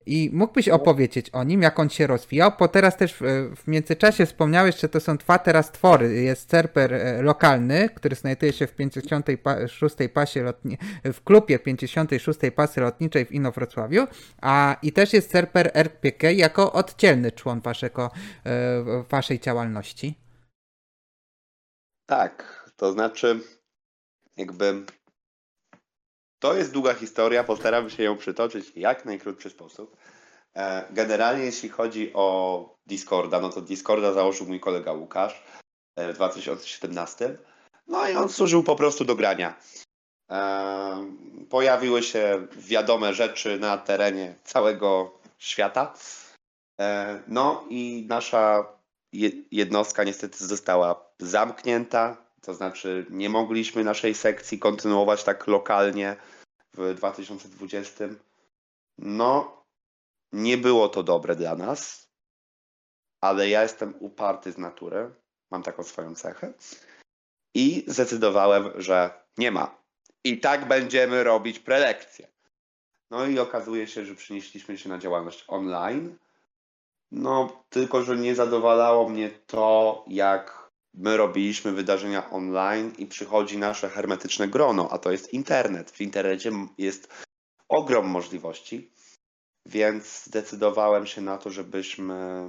I mógłbyś opowiedzieć o nim, jak on się rozwijał, bo teraz też w międzyczasie wspomniałeś, że to są dwa teraz twory. Jest serwer e, lokalny, który znajduje się w 56 pasie lotni- w klubie 56 pasy lotniczej w Inowrocławiu, a i też jest serwer RPG jako oddzielny człon waszego, e, waszej działalności. Tak, to znaczy, jakby to jest długa historia, postaram się ją przytoczyć w jak najkrótszy sposób. E, Generalnie, jeśli chodzi o Discorda, no to Discorda założył mój kolega Łukasz e, w 2017. No i on służył po prostu do grania. E, Pojawiły się wiadome rzeczy na terenie całego świata. No i nasza je- jednostka niestety została zamknięta, To znaczy, nie mogliśmy naszej sekcji kontynuować tak lokalnie w 2020. No, nie było to dobre dla nas, ale ja jestem uparty z natury. Mam taką swoją cechę. I zdecydowałem, że nie ma. I tak będziemy robić prelekcje. No i okazuje się, że przenieśliśmy się na działalność online. No, tylko że nie zadowalało mnie to, jak my robiliśmy wydarzenia online i przychodzi nasze hermetyczne grono, a to jest internet. W internecie jest ogrom możliwości, więc zdecydowałem się na to, żebyśmy,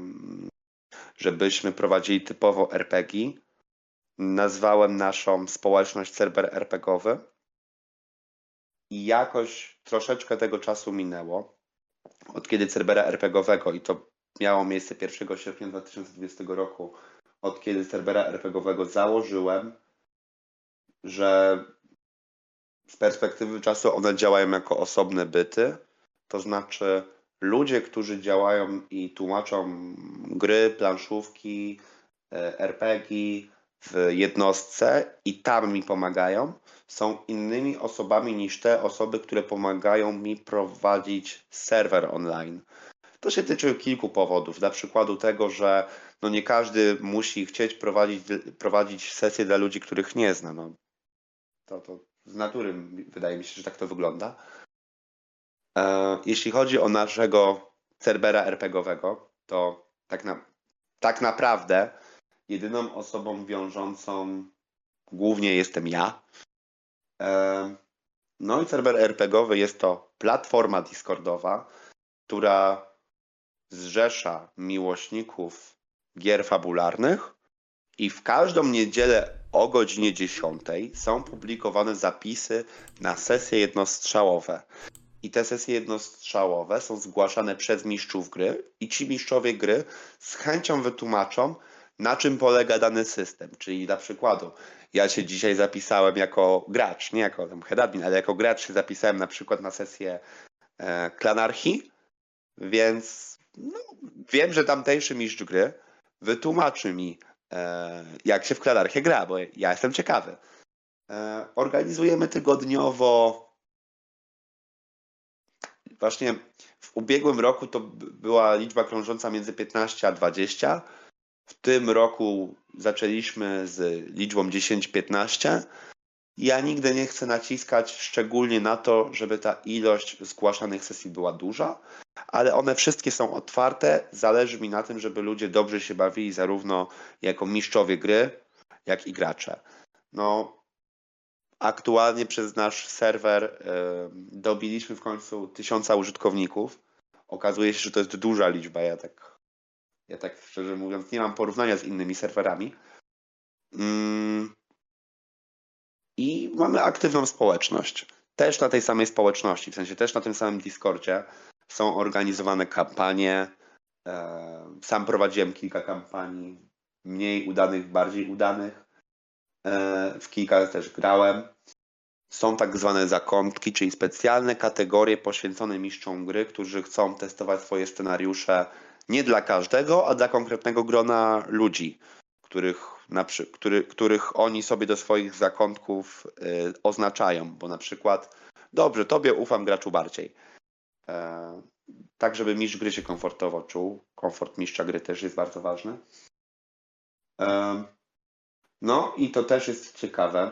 żebyśmy prowadzili typowo RPG. Nazwałem naszą społeczność serwer RPGowy i jakoś troszeczkę tego czasu minęło, od kiedy Cerbera RPGowego, i to miało miejsce 1 sierpnia 2020 roku, od kiedy Cerbera RPGowego założyłem, że z perspektywy czasu one działają jako osobne byty, to znaczy ludzie, którzy działają i tłumaczą gry, planszówki, e, RPG w jednostce i tam mi pomagają, są innymi osobami niż te osoby, które pomagają mi prowadzić serwer online. To się tyczy kilku powodów. Na przykładu tego, że no nie każdy musi chcieć prowadzić, prowadzić sesję dla ludzi, których nie zna. No, to, to z natury wydaje mi się, że tak to wygląda. E, jeśli chodzi o naszego Cerbera RPGowego, to tak, na, tak naprawdę jedyną osobą wiążącą głównie jestem ja. E, no i serwer RPGowy jest to platforma Discordowa, która zrzesza miłośników gier fabularnych i w każdą niedzielę o godzinie 10 są publikowane zapisy na sesje jednostrzałowe. I te sesje jednostrzałowe są zgłaszane przez mistrzów gry i ci mistrzowie gry z chęcią wytłumaczą, na czym polega dany system. Czyli dla przykładu, ja się dzisiaj zapisałem jako gracz, nie jako tam head admin, ale jako gracz się zapisałem na przykład na sesję e, Klanarchii, więc no, wiem, że tamtejszy mistrz gry wytłumaczy mi, e, jak się w Klanarchię gra, bo ja jestem ciekawy. E, organizujemy tygodniowo właśnie w ubiegłym roku to była liczba krążąca między 15 a 20. W tym roku zaczęliśmy z liczbą 10-15. Ja nigdy nie chcę naciskać szczególnie na to, żeby ta ilość zgłaszanych sesji była duża, ale one wszystkie są otwarte. Zależy mi na tym, żeby ludzie dobrze się bawili zarówno jako mistrzowie gry, jak i gracze. No, aktualnie przez nasz serwer dobiliśmy w końcu tysiąca użytkowników. Okazuje się, że to jest duża liczba. Ja tak, ja tak szczerze mówiąc nie mam porównania z innymi serwerami. Mm. I mamy aktywną społeczność. Też na tej samej społeczności, w sensie też na tym samym Discordzie są organizowane kampanie. E, sam prowadziłem kilka kampanii, mniej udanych, bardziej udanych. E, w kilka też grałem. Są tak zwane zakątki, czyli specjalne kategorie poświęcone mistrzom gry, którzy chcą testować swoje scenariusze nie dla każdego, a dla konkretnego grona ludzi, których, na, który, których oni sobie do swoich zakątków y, oznaczają, bo na przykład dobrze, tobie ufam graczu bardziej. E, tak, żeby mistrz gry się komfortowo czuł. Komfort mistrza gry też jest bardzo ważny. E, no i to też jest ciekawe.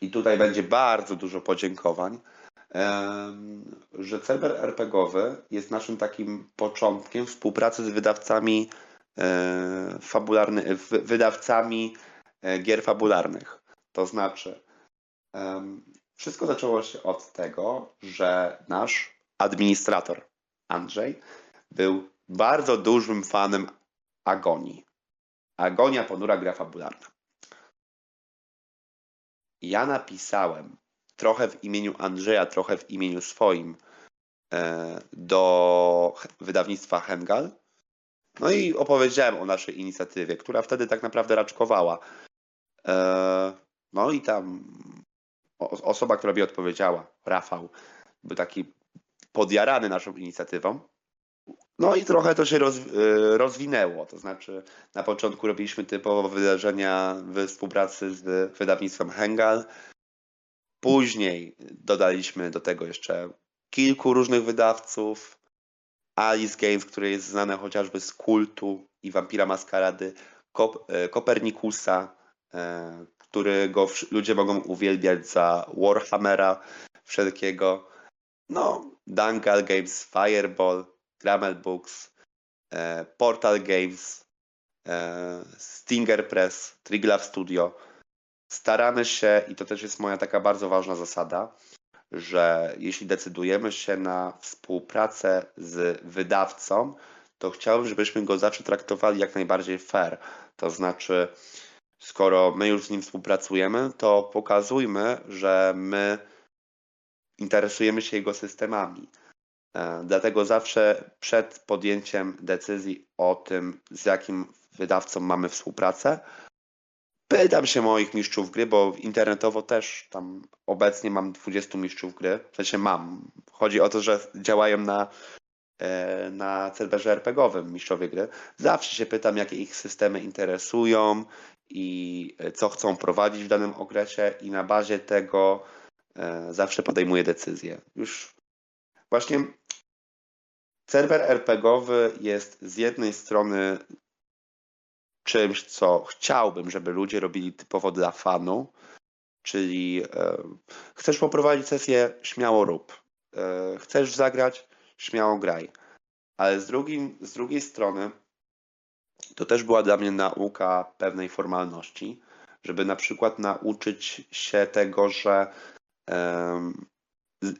I tutaj będzie bardzo dużo podziękowań, że Cerber RPGowy jest naszym takim początkiem współpracy z wydawcami e, fabularny, wydawcami e, gier fabularnych. To znaczy, wszystko zaczęło się od tego, że nasz administrator Andrzej był bardzo dużym fanem Agonii. Agonia ponura gra fabularna. Ja napisałem trochę w imieniu Andrzeja, trochę w imieniu swoim e, do wydawnictwa Hengal. No i opowiedziałem o naszej inicjatywie, która wtedy tak naprawdę raczkowała. E, no i tam osoba, która mi odpowiedziała, Rafał, był taki podjarany naszą inicjatywą. No i trochę to się y, rozwinęło. To znaczy, na początku robiliśmy typowo wydarzenia w współpracy z wydawnictwem Hengal. Później dodaliśmy do tego jeszcze kilku różnych wydawców. Alice Games, które jest znane chociażby z kultu i Vampira Maskarady, Kop, e, Kopernikusa, e, którego ludzie mogą uwielbiać za Warhammera wszelkiego. No, Dungal Games, Fireball, Grammel Books, e, Portal Games, Stinger Press, Triglav Studio. Staramy się, i to też jest moja taka bardzo ważna zasada, że jeśli decydujemy się na współpracę z wydawcą, to chciałbym, żebyśmy go zawsze traktowali jak najbardziej fair. To znaczy, skoro my już z nim współpracujemy, to pokazujmy, że my interesujemy się jego systemami. E, Dlatego zawsze przed podjęciem decyzji o tym, z jakim wydawcą mamy współpracę, pytam się moich mistrzów gry, bo internetowo też tam obecnie mam 20 mistrzów gry. W sensie mam. Chodzi o to, że działają na, e, na serwerze RPGowym mistrzowie gry. Zawsze się pytam, jakie ich systemy interesują i e, co chcą prowadzić w danym okresie i na bazie tego e, zawsze podejmuję decyzję. Już właśnie serwer RPGowy jest z jednej strony czymś, co chciałbym, żeby ludzie robili typowo dla fanu, czyli e, chcesz poprowadzić sesję, śmiało rób. E, chcesz zagrać, śmiało graj. Ale z, drugim, z drugiej strony to też była dla mnie nauka pewnej formalności, żeby na przykład nauczyć się tego, że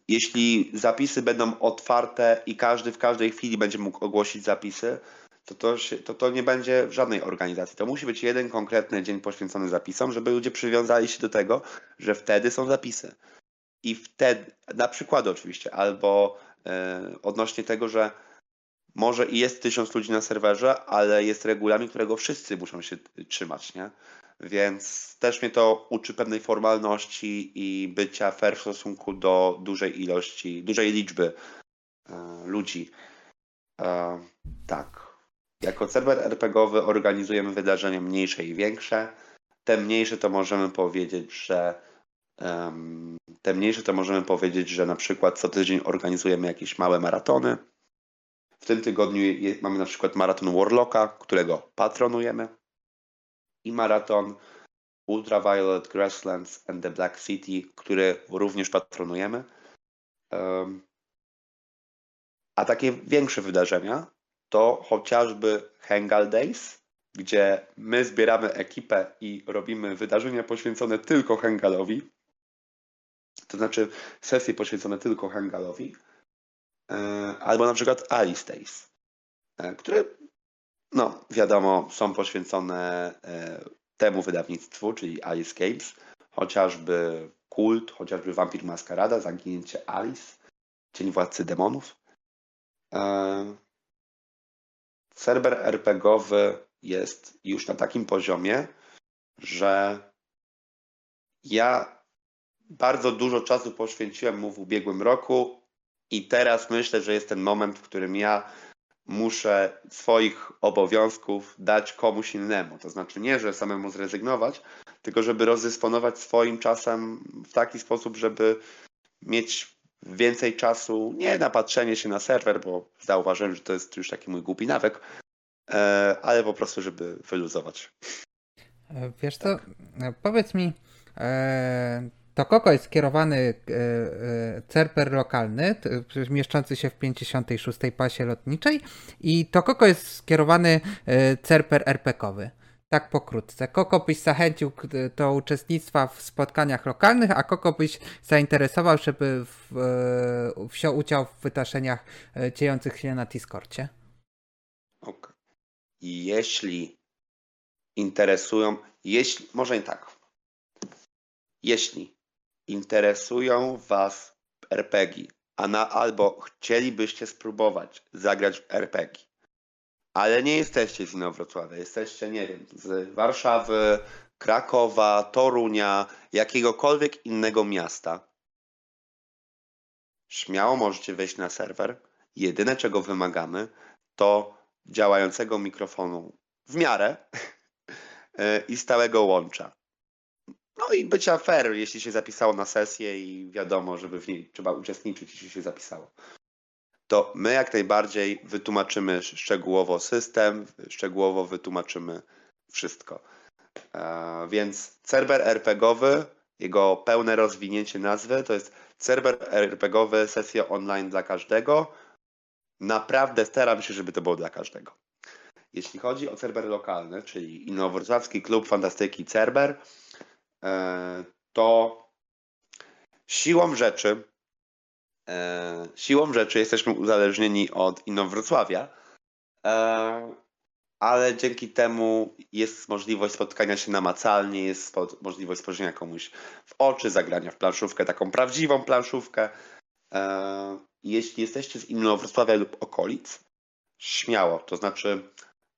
jeśli zapisy będą otwarte i każdy w każdej chwili będzie mógł ogłosić zapisy, to to, się, to to nie będzie w żadnej organizacji. To musi być jeden konkretny dzień poświęcony zapisom, żeby ludzie przywiązali się do tego, że wtedy są zapisy. I wtedy, na przykład oczywiście, albo e, odnośnie tego, że może i jest tysiąc ludzi na serwerze, ale jest regulamin, którego wszyscy muszą się trzymać, nie? Więc też mnie to uczy pewnej formalności i bycia fair w stosunku do dużej ilości, dużej liczby e, ludzi. E, tak. Jako serwer RPGowy organizujemy wydarzenia mniejsze i większe. Te mniejsze to możemy powiedzieć, że em, te mniejsze to możemy powiedzieć, że na przykład co tydzień organizujemy jakieś małe maratony. W tym tygodniu je, mamy na przykład maraton Warlocka, którego patronujemy i maraton Ultraviolet Grasslands and the Black City, który również patronujemy. Em, a takie większe wydarzenia to chociażby Hengal Days, gdzie my zbieramy ekipę i robimy wydarzenia poświęcone tylko Hengalowi. To znaczy sesje poświęcone tylko Hengalowi. E, Albo na przykład Alice Days, e, które no wiadomo są poświęcone e, temu wydawnictwu, czyli Alice Games, chociażby Kult, chociażby Vampir Maskarada, Zaginięcie Alice, Cień Władcy Demonów. Serwer RPGowy jest już na takim poziomie, że ja bardzo dużo czasu poświęciłem mu w ubiegłym roku i teraz myślę, że jest ten moment, w którym ja muszę swoich obowiązków dać komuś innemu. To znaczy nie, że samemu zrezygnować, tylko żeby rozdysponować swoim czasem w taki sposób, żeby mieć więcej czasu nie na patrzenie się na serwer, bo zauważyłem, że to jest już taki mój głupi nawyk, e, ale po prostu, żeby wyluzować. E, Wiesz co, e, powiedz mi, to Koko jest skierowany cerper lokalny, mieszczący się w 56 pasie lotniczej i to Koko jest skierowany cerper RPkowy. Tak pokrótce. Koko byś zachęcił do uczestnictwa w spotkaniach lokalnych, a Koko byś zainteresował, żeby e, wziął udział w wydarzeniach e, dziejących się na Discordzie. Ok. I Jeśli interesują, jeśli, może nie tak. Jeśli interesują Was RPG, a na, albo chcielibyście spróbować zagrać w RPG, ale nie jesteście z Inowrocławia, jesteście, nie wiem, z Warszawy, Krakowa, Torunia, jakiegokolwiek innego miasta, śmiało możecie wejść na serwer. Jedyne, czego wymagamy, to działającego mikrofonu w miarę i stałego łącza. No i bycia fair, jeśli się zapisało na sesję i wiadomo, żeby w niej trzeba uczestniczyć, jeśli się zapisało. To my jak najbardziej wytłumaczymy szczegółowo system, szczegółowo wytłumaczymy wszystko. E, więc serwer RPGowy, jego pełne rozwinięcie nazwy to jest serwer RPGowy, sesja online dla każdego. Naprawdę staram się, żeby to było dla każdego. Jeśli chodzi o serwer lokalny, czyli Inowrocławski Klub Fantastyki Cerber, e, to siłą rzeczy siłą rzeczy jesteśmy uzależnieni od Inowrocławia, ale dzięki temu jest możliwość spotkania się namacalnie, jest możliwość spojrzenia komuś w oczy, zagrania w planszówkę, taką prawdziwą planszówkę. E, jeśli jesteście z Inowrocławia lub okolic, śmiało, to znaczy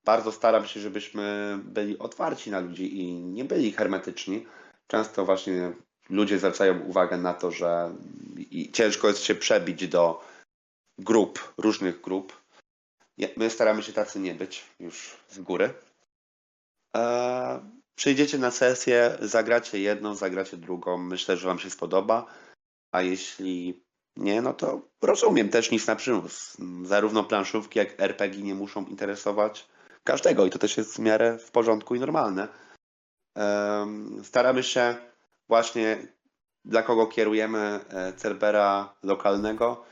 bardzo staram się, żebyśmy byli otwarci na ludzi i nie byli hermetyczni. Często właśnie ludzie zwracają uwagę na to, że ciężko jest się przebić do grup, różnych grup, My staramy się tacy nie być już z góry. E, przyjdziecie na sesję, zagracie jedną, zagracie drugą. Myślę, że Wam się spodoba. A jeśli nie, no to rozumiem też nic na przymus. Zarówno planszówki, jak RPG nie muszą interesować każdego i to też jest w miarę w porządku i normalne. E, staramy się właśnie, dla kogo kierujemy e, Cerbera lokalnego.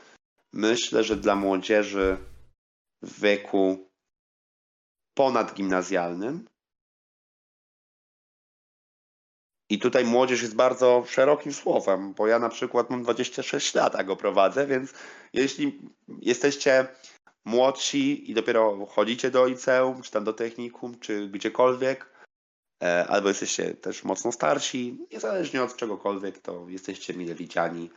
Myślę, że dla młodzieży w wieku ponadgimnazjalnym. I tutaj młodzież jest bardzo szerokim słowem, bo ja na przykład mam 26 lat, a go prowadzę, więc jeśli jesteście młodsi i dopiero chodzicie do liceum, czy tam do technikum, czy gdziekolwiek, albo jesteście też mocno starsi, niezależnie od czegokolwiek, to jesteście mile widziani,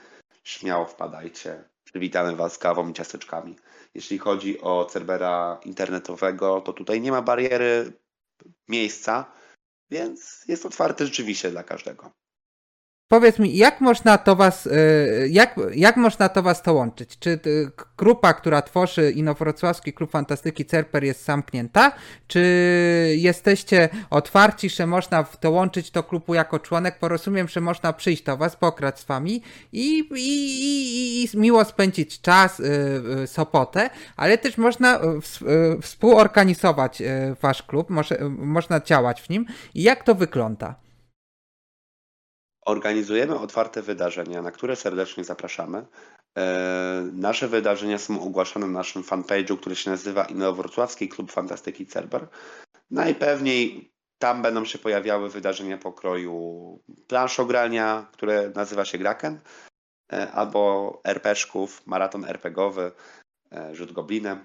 śmiało wpadajcie. Przywitamy Was kawą i ciasteczkami. Jeśli chodzi o Cerbera internetowego, to tutaj nie ma bariery miejsca, więc jest otwarty rzeczywiście dla każdego. Powiedz mi, jak można to was, y, jak, jak można to was to łączyć? Czy y, grupa, która tworzy Inowrocławski Klub Fantastyki Cerper jest zamknięta? Czy jesteście otwarci, że można dołączyć do klubu jako członek? Porozumiem, że można przyjść do was, pokrać z wami i, i, i, i miło spędzić czas, y, Sopotę, ale też można współorganizować wasz klub, może, można działać w nim. I jak to wygląda? Organizujemy otwarte wydarzenia, na które serdecznie zapraszamy. E, nasze wydarzenia są ogłaszane na naszym fanpage'u, który się nazywa Inowrocławski Klub Fantastyki Cerber. Najpewniej tam będą się pojawiały wydarzenia pokroju planszogrania, które nazywa się Graken, e, albo RPszków, maraton RPGowy, e, rzut goblinem.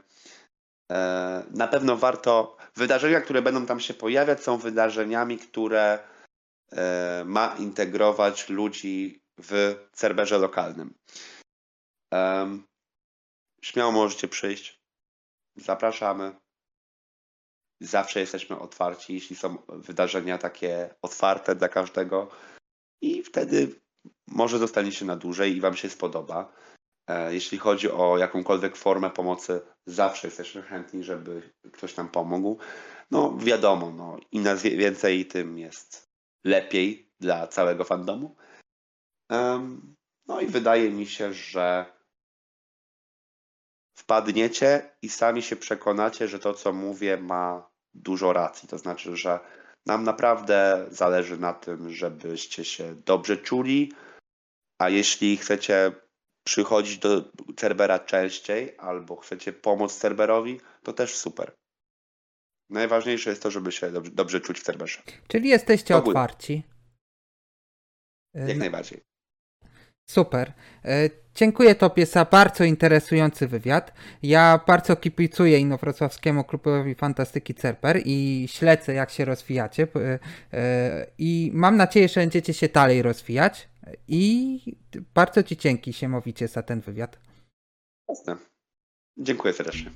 Na pewno warto, wydarzenia, które będą tam się pojawiać, są wydarzeniami, które ma integrować ludzi w serwerze lokalnym. Śmiało możecie przyjść. Zapraszamy. Zawsze jesteśmy otwarci, jeśli są wydarzenia takie otwarte dla każdego. I wtedy może zostaniecie na dłużej i Wam się spodoba. E, jeśli chodzi o jakąkolwiek formę pomocy, zawsze jesteśmy chętni, żeby ktoś nam pomógł. No wiadomo, no, im więcej, tym jest lepiej dla całego fandomu. No i wydaje mi się, że wpadniecie i sami się przekonacie, że to, co mówię, ma dużo racji. To znaczy, że nam naprawdę zależy na tym, żebyście się dobrze czuli, a jeśli chcecie przychodzić do Cerbera częściej albo chcecie pomóc Cerberowi, to też super. Najważniejsze jest to, żeby się dobrze, dobrze czuć w Cerberze. Czyli jesteście otwarci. Jak najbardziej. Super. E, dziękuję Tobie za bardzo interesujący wywiad. Ja bardzo kipicuję Inowrocławskiemu Klubowi Fantastyki Cerper i śledzę, jak się rozwijacie. E, I mam nadzieję, że będziecie się dalej rozwijać. I bardzo Ci dzięki, Siemowicie, za ten wywiad. Jasne. Dziękuję serdecznie.